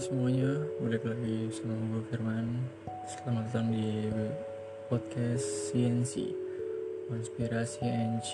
semuanya, balik lagi sama gue Firman. Selamat datang di podcast CNC Konspirasi and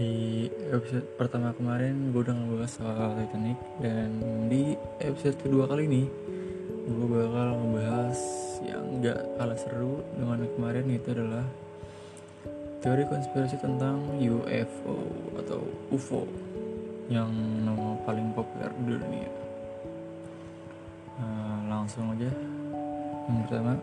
Di episode pertama kemarin gue udah ngebahas soal Titanic Dan di episode kedua kali ini Gue bakal ngebahas yang gak kalah seru dengan kemarin itu adalah Teori konspirasi tentang UFO atau UFO yang nama paling populer di dunia langsung aja. Yang pertama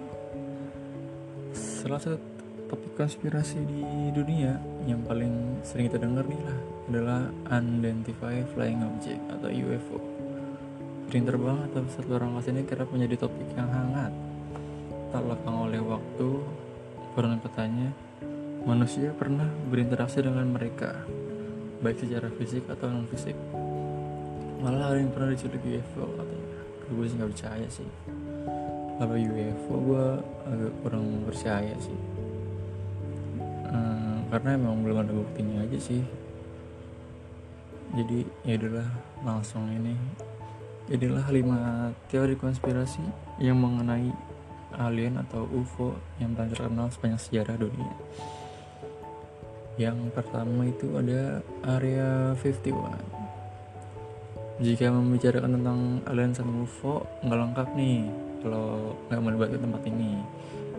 salah satu topik konspirasi di dunia yang paling sering kita dengar nih lah adalah unidentified flying object atau UFO sering terbang atau satu orang angkasa ini kerap menjadi topik yang hangat. Tak lekang oleh waktu pernah katanya manusia pernah berinteraksi dengan mereka baik secara fisik atau non fisik malah ada yang pernah diculik UFO katanya gue sih nggak percaya sih. Kalau UFO gue agak kurang percaya sih. Hmm, karena emang belum ada buktinya aja sih. Jadi ya adalah langsung ini. Jadilah lima teori konspirasi yang mengenai alien atau UFO yang paling terkenal sepanjang sejarah dunia. Yang pertama itu ada area 51 jika membicarakan tentang alien sama UFO nggak lengkap nih kalau nggak melibatkan tempat ini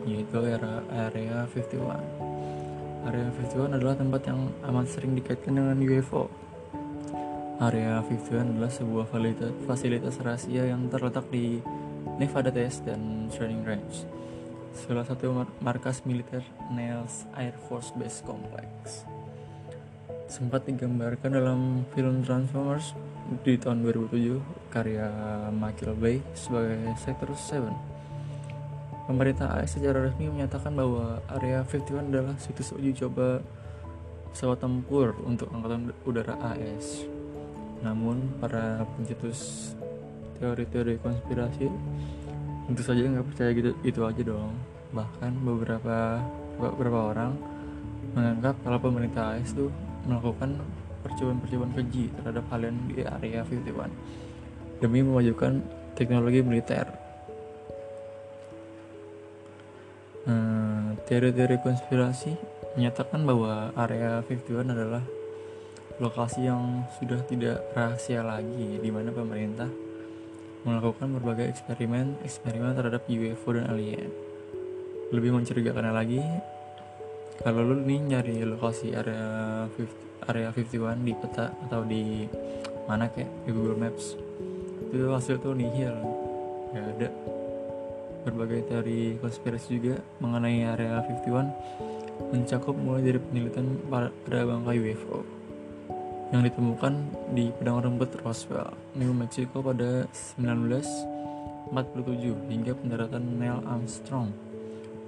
yaitu area area 51 area 51 adalah tempat yang amat sering dikaitkan dengan UFO area 51 adalah sebuah fasilitas rahasia yang terletak di Nevada Test dan Training Range salah satu markas militer Niles Air Force Base Complex sempat digambarkan dalam film Transformers di tahun 2007 karya Michael Bay sebagai Sector 7. Pemerintah AS secara resmi menyatakan bahwa Area 51 adalah situs uji coba pesawat tempur untuk angkatan udara AS. Namun para pencetus teori-teori konspirasi tentu saja nggak percaya gitu itu aja dong. Bahkan beberapa beberapa orang menganggap kalau pemerintah AS tuh melakukan percobaan-percobaan keji terhadap alien di area 51 demi memajukan teknologi militer. Nah, teori-teori konspirasi menyatakan bahwa area 51 adalah lokasi yang sudah tidak rahasia lagi di mana pemerintah melakukan berbagai eksperimen-eksperimen terhadap UFO dan alien. Lebih mencurigakan lagi, kalau lu nih nyari lokasi area 50, area 51 di peta atau di mana kayak di Google Maps. Itu hasil tuh nihil. Nggak ada. Berbagai teori konspirasi juga mengenai area 51 mencakup mulai dari penelitian pada bangkai UFO yang ditemukan di padang rumput Roswell, New Mexico pada 1947 hingga pendaratan Neil Armstrong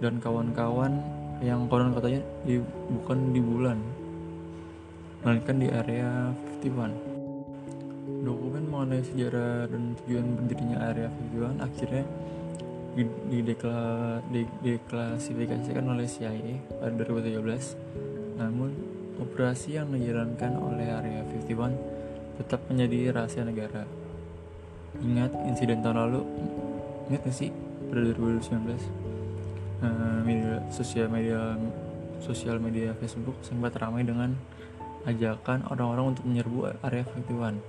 dan kawan-kawan yang konon katanya di, bukan di bulan melainkan di area 51. Dokumen mengenai sejarah dan tujuan berdirinya area 51 akhirnya dideklasifikasikan oleh CIA pada 2017. Namun, operasi yang dijalankan oleh area 51 tetap menjadi rahasia negara. Ingat insiden tahun lalu? Ingat gak sih pada 2019? Uh, media sosial media sosial media Facebook sempat ramai dengan ajakan orang-orang untuk menyerbu area 51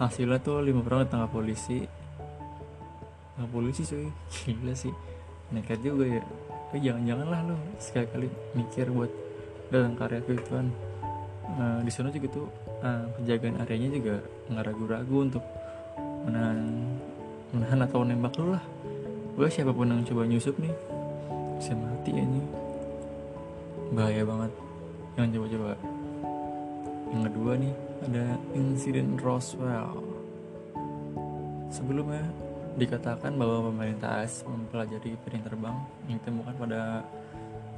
hasilnya tuh lima orang ditangkap polisi. Nggak polisi cuy. Gila sih. Nekat juga ya. Tapi jangan-jangan lah lo sekali-kali mikir buat datang ke area 51 uh, nah, di sana juga tuh uh, penjagaan areanya juga nggak ragu-ragu untuk menahan menahan atau nembak lo lah. Gue siapa pun yang coba nyusup nih bisa mati ini bahaya banget jangan coba-coba yang kedua nih ada insiden Roswell sebelumnya dikatakan bahwa pemerintah AS mempelajari piring terbang yang ditemukan pada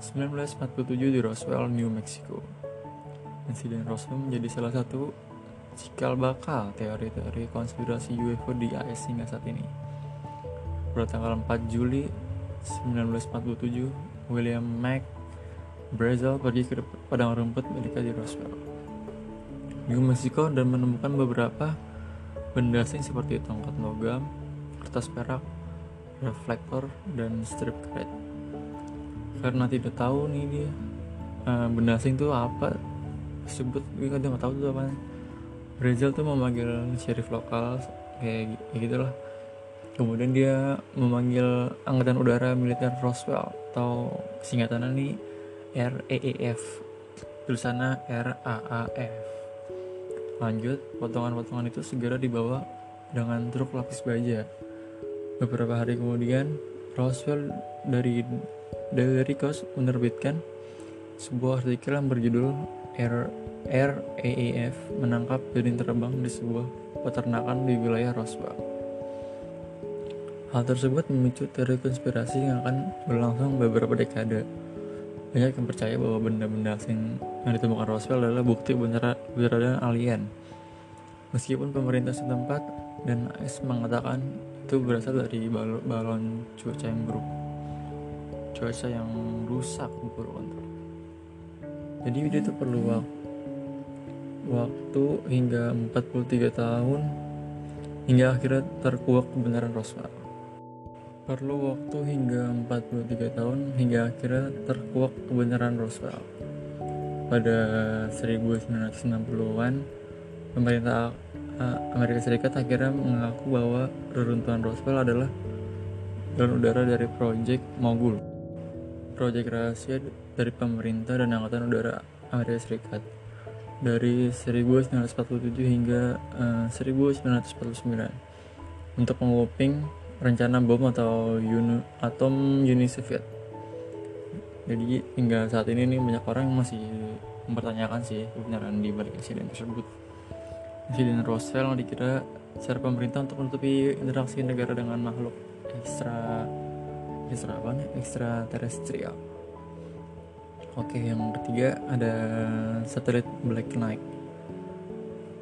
1947 di Roswell, New Mexico. Insiden Roswell menjadi salah satu cikal bakal teori-teori konspirasi UFO di AS hingga saat ini. Pada tanggal 4 Juli 1947, William Mac Brazel pergi ke padang rumput milik di Roswell. New Mexico dan menemukan beberapa benda asing seperti tongkat logam, kertas perak, reflektor, dan strip karet. Karena tidak tahu nih dia uh, benda asing itu apa, sebut gue kan nggak tahu tuh apa. Brazil tuh memanggil sheriff lokal kayak, gitulah. Kemudian dia memanggil angkatan udara militer Roswell atau singkatannya nih RAAF tulisannya RAAF lanjut potongan-potongan itu segera dibawa dengan truk lapis baja. Beberapa hari kemudian Roswell dari dari Kos menerbitkan sebuah artikel yang berjudul R RAAF menangkap jaring terbang di sebuah peternakan di wilayah Roswell. Hal tersebut memicu teori konspirasi yang akan berlangsung beberapa dekade. Banyak yang percaya bahwa benda-benda asing yang ditemukan Roswell adalah bukti kebenaran alien. Meskipun pemerintah setempat dan AS mengatakan itu berasal dari balon, balon cuaca yang buruk, cuaca yang rusak buruk untuk. Jadi dia itu perlu waktu, waktu hingga 43 tahun hingga akhirnya terkuak kebenaran Roswell perlu waktu hingga 43 tahun hingga akhirnya terkuak kebenaran Roswell. Pada 1960-an, pemerintah Amerika Serikat akhirnya mengaku bahwa reruntuhan Roswell adalah balon udara dari proyek Mogul. Proyek rahasia dari pemerintah dan angkatan udara Amerika Serikat dari 1947 hingga uh, 1949 untuk menguping rencana bom atau uni, atom Uni Soviet. Jadi hingga saat ini nih banyak orang yang masih mempertanyakan sih kebenaran di balik insiden tersebut. Insiden Roswell dikira secara pemerintah untuk menutupi interaksi negara dengan makhluk ekstra ekstra apa nih? Ekstra terestrial. Oke, yang ketiga ada satelit Black Knight.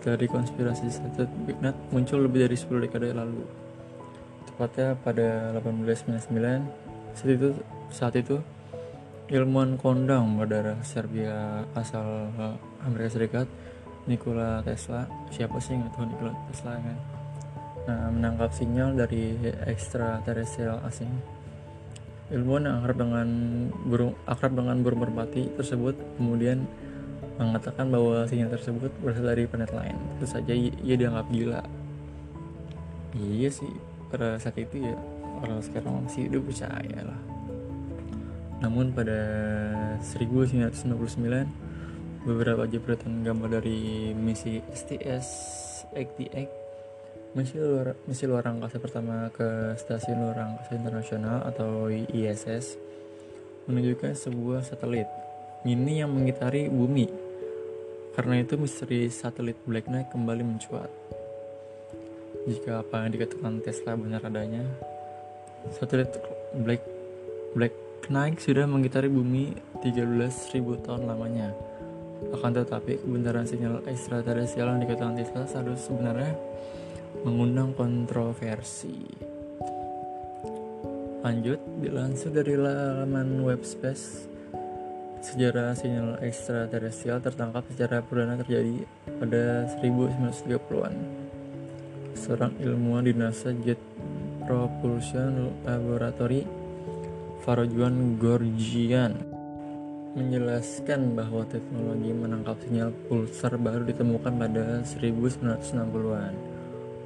Dari konspirasi satelit Black Knight muncul lebih dari 10 dekade lalu tepatnya pada 1899 saat itu saat itu ilmuwan kondang berdarah Serbia asal Amerika Serikat Nikola Tesla. Siapa sih nggak tahu Nikola Tesla kan? Nah, menangkap sinyal dari ekstraterestrial asing. Ilmuwan yang akrab dengan burung akrab dengan burung merpati tersebut kemudian mengatakan bahwa sinyal tersebut berasal dari planet lain. Tentu saja ia dianggap gila. Iya sih pada saat itu ya orang sekarang masih hidup percaya lah. Namun pada 1999 beberapa jepretan gambar dari misi STS-88 misi luar, misi luar angkasa pertama ke stasiun luar angkasa internasional atau ISS menunjukkan sebuah satelit mini yang mengitari bumi. Karena itu misteri satelit Black Knight kembali mencuat jika apa yang dikatakan Tesla benar adanya, satelit Black Black Knight sudah mengitari bumi 13.000 tahun lamanya. Akan tetapi kebenaran sinyal ekstraterestrial yang dikatakan Tesla harus sebenarnya mengundang kontroversi. Lanjut, dilansir dari laman web space sejarah sinyal ekstraterestrial tertangkap secara perdana terjadi pada 1930-an seorang ilmuwan di NASA Jet Propulsion Laboratory Farojuan Gorgian menjelaskan bahwa teknologi menangkap sinyal pulsar baru ditemukan pada 1960-an.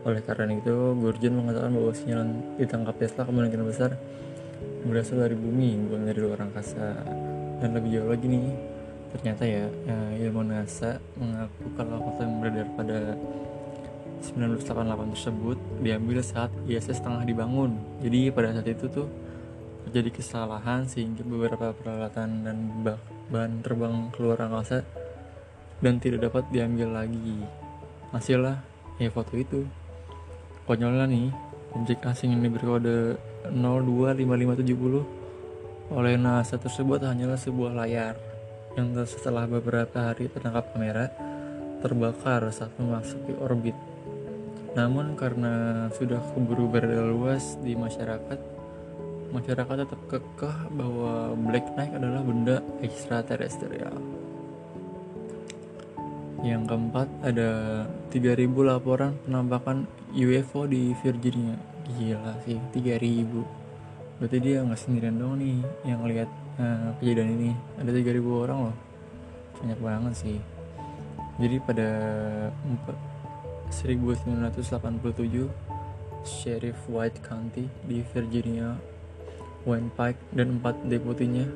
Oleh karena itu, Gorgian mengatakan bahwa sinyal ditangkap Tesla kemungkinan besar berasal dari bumi, bukan dari luar angkasa. Dan lebih jauh lagi nih, ternyata ya, ya ilmu NASA mengaku kalau kota yang beredar pada 1988 tersebut diambil saat ISS tengah dibangun. Jadi pada saat itu tuh terjadi kesalahan sehingga beberapa peralatan dan bahan terbang keluar angkasa dan tidak dapat diambil lagi. Hasilnya ya foto itu. Konyolnya nih, objek asing yang diberi kode 025570 oleh NASA tersebut hanyalah sebuah layar yang setelah beberapa hari tertangkap kamera terbakar saat memasuki orbit namun karena sudah keburu luas di masyarakat, masyarakat tetap kekeh bahwa Black Knight adalah benda ekstraterestrial. Yang keempat ada 3000 laporan penampakan UFO di Virginia. Gila sih, 3000. Berarti dia nggak sendirian dong nih yang lihat uh, kejadian ini. Ada 3000 orang loh. Banyak banget sih. Jadi pada 1987 Sheriff White County di Virginia Wayne Pike dan empat deputinya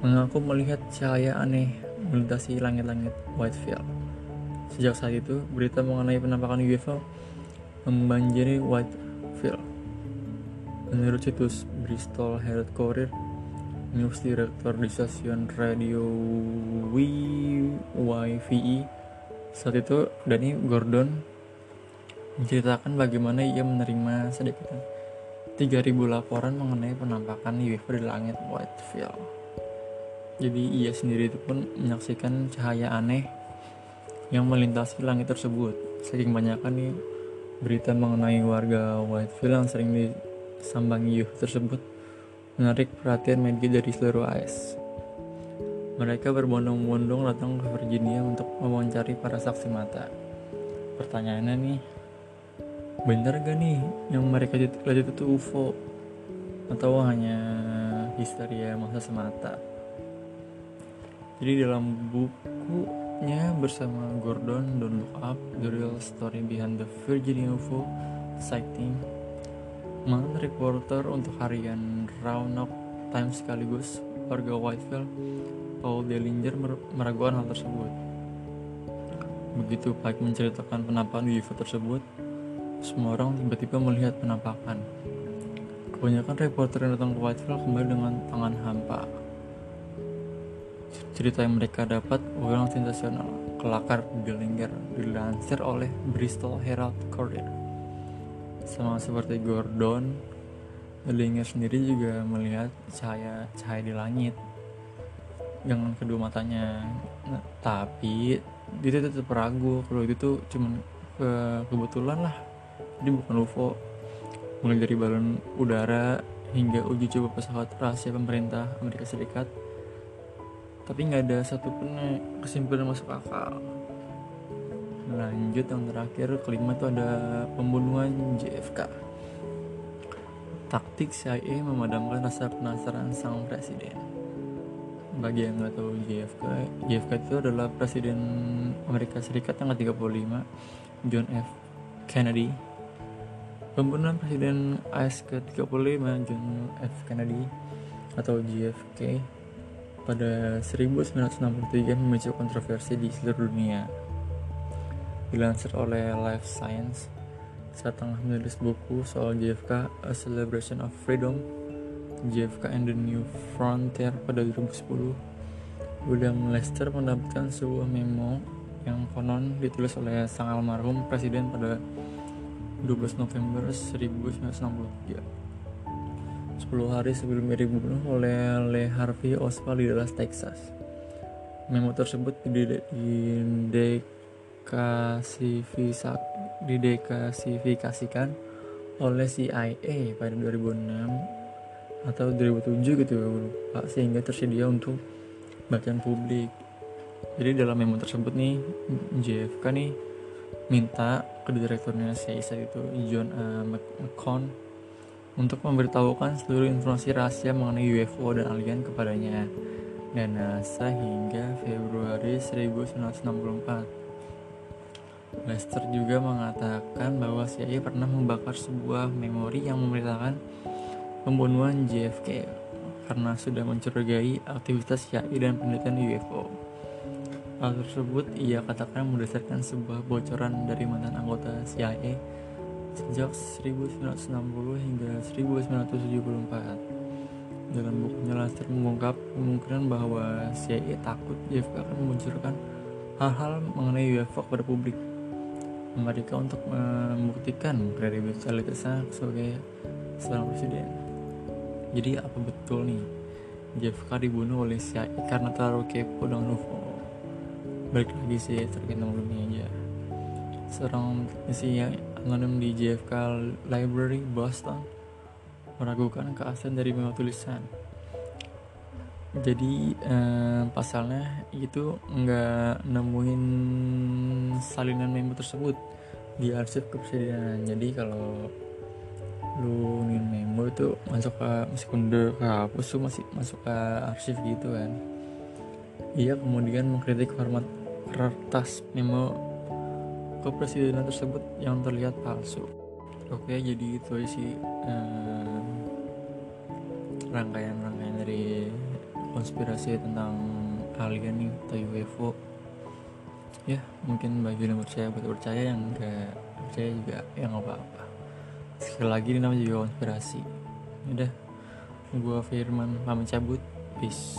mengaku melihat cahaya aneh melintasi langit-langit Whitefield. Sejak saat itu, berita mengenai penampakan UFO membanjiri Whitefield. Menurut situs Bristol Herald Courier, news director di stasiun radio WYVE saat itu Danny Gordon menceritakan bagaimana ia menerima sedikitnya 3000 laporan mengenai penampakan UFO di langit Whitefield. Jadi ia sendiri itu pun menyaksikan cahaya aneh yang melintasi langit tersebut. Saking banyaknya nih berita mengenai warga Whitefield yang sering disambangi UFO tersebut menarik perhatian media dari seluruh AS. Mereka berbondong-bondong datang ke Virginia untuk mewawancari para saksi mata. Pertanyaannya nih, bener gak nih yang mereka lihat itu UFO atau hanya histeria masa semata? Jadi dalam bukunya bersama Gordon Don't Look Up The Real Story Behind the Virginia UFO Sighting mantan reporter untuk harian Roanoke Times sekaligus warga Whitefield Paul Dellinger meragukan hal tersebut. Begitu Pike menceritakan penampakan UFO tersebut semua orang tiba-tiba melihat penampakan. Kebanyakan reporter yang datang ke Whitefield kembali dengan tangan hampa. Cerita yang mereka dapat ulang sensasional, kelakar Dillinger dilansir oleh Bristol Herald Courier. Sama seperti Gordon, Dillinger sendiri juga melihat cahaya-cahaya di langit dengan kedua matanya. Nah, tapi dia tetap ragu kalau itu tuh cuman ke kebetulan lah ini bukan UFO mulai dari balon udara hingga uji coba pesawat rahasia pemerintah Amerika Serikat. Tapi nggak ada satupun kesimpulan masuk akal. Lanjut yang terakhir kelima itu ada pembunuhan JFK taktik CIA memadamkan rasa penasaran sang presiden. Bagi yang nggak tahu JFK JFK itu adalah presiden Amerika Serikat yang ke-35 John F. Kennedy Pembunuhan Presiden AS ke-35 John F. Kennedy atau JFK pada 1963 memicu kontroversi di seluruh dunia. Dilansir oleh Life Science saat tengah menulis buku soal JFK A Celebration of Freedom JFK and the New Frontier pada 2010 William Lester mendapatkan sebuah memo yang konon ditulis oleh sang almarhum presiden pada 12 November 1963 10 hari sebelum ia dibunuh oleh Lee Harvey Oswald di Dallas, Texas. Memo tersebut didekasifikasikan oleh CIA pada 2006 atau 2007 gitu ya lupa sehingga tersedia untuk bacaan publik. Jadi dalam memo tersebut nih JFK nih minta direkturnya CIA saat itu John uh, McCone untuk memberitahukan seluruh informasi rahasia mengenai UFO dan alien kepadanya dan NASA hingga Februari 1964. Lester juga mengatakan bahwa CIA pernah membakar sebuah memori yang memberitakan pembunuhan JFK karena sudah mencurigai aktivitas CIA dan penelitian UFO. Hal tersebut ia katakan berdasarkan sebuah bocoran dari mantan anggota CIA sejak 1960 hingga 1974. Dalam bukunya Laster mengungkap kemungkinan bahwa CIA takut JFK akan memunculkan hal-hal mengenai UFO kepada publik. Amerika untuk membuktikan kredibilitasnya sebagai seorang presiden. Jadi apa betul nih JFK dibunuh oleh CIA karena terlalu kepo dengan UFO? Balik lagi sih terkait nomornya aja. Seorang teknisi yang anonim di JFK Library Boston. Meragukan keaslian dari memo tulisan. Jadi eh, pasalnya itu nggak nemuin salinan memo tersebut di arsip kepresidenan. Jadi kalau lu nih memo itu masuk ke meskipun udah kehapus tuh masih masuk ke arsip gitu kan. Ia kemudian mengkritik format kertas memo kepresidenan tersebut yang terlihat palsu. Oke jadi itu sih eh, rangkaian-rangkaian dari konspirasi tentang alien nih atau UFO ya mungkin bagi yang percaya buat percaya yang enggak percaya juga ya nggak apa-apa. Sekali lagi ini namanya juga konspirasi. Udah gua Firman pamit cabut. Peace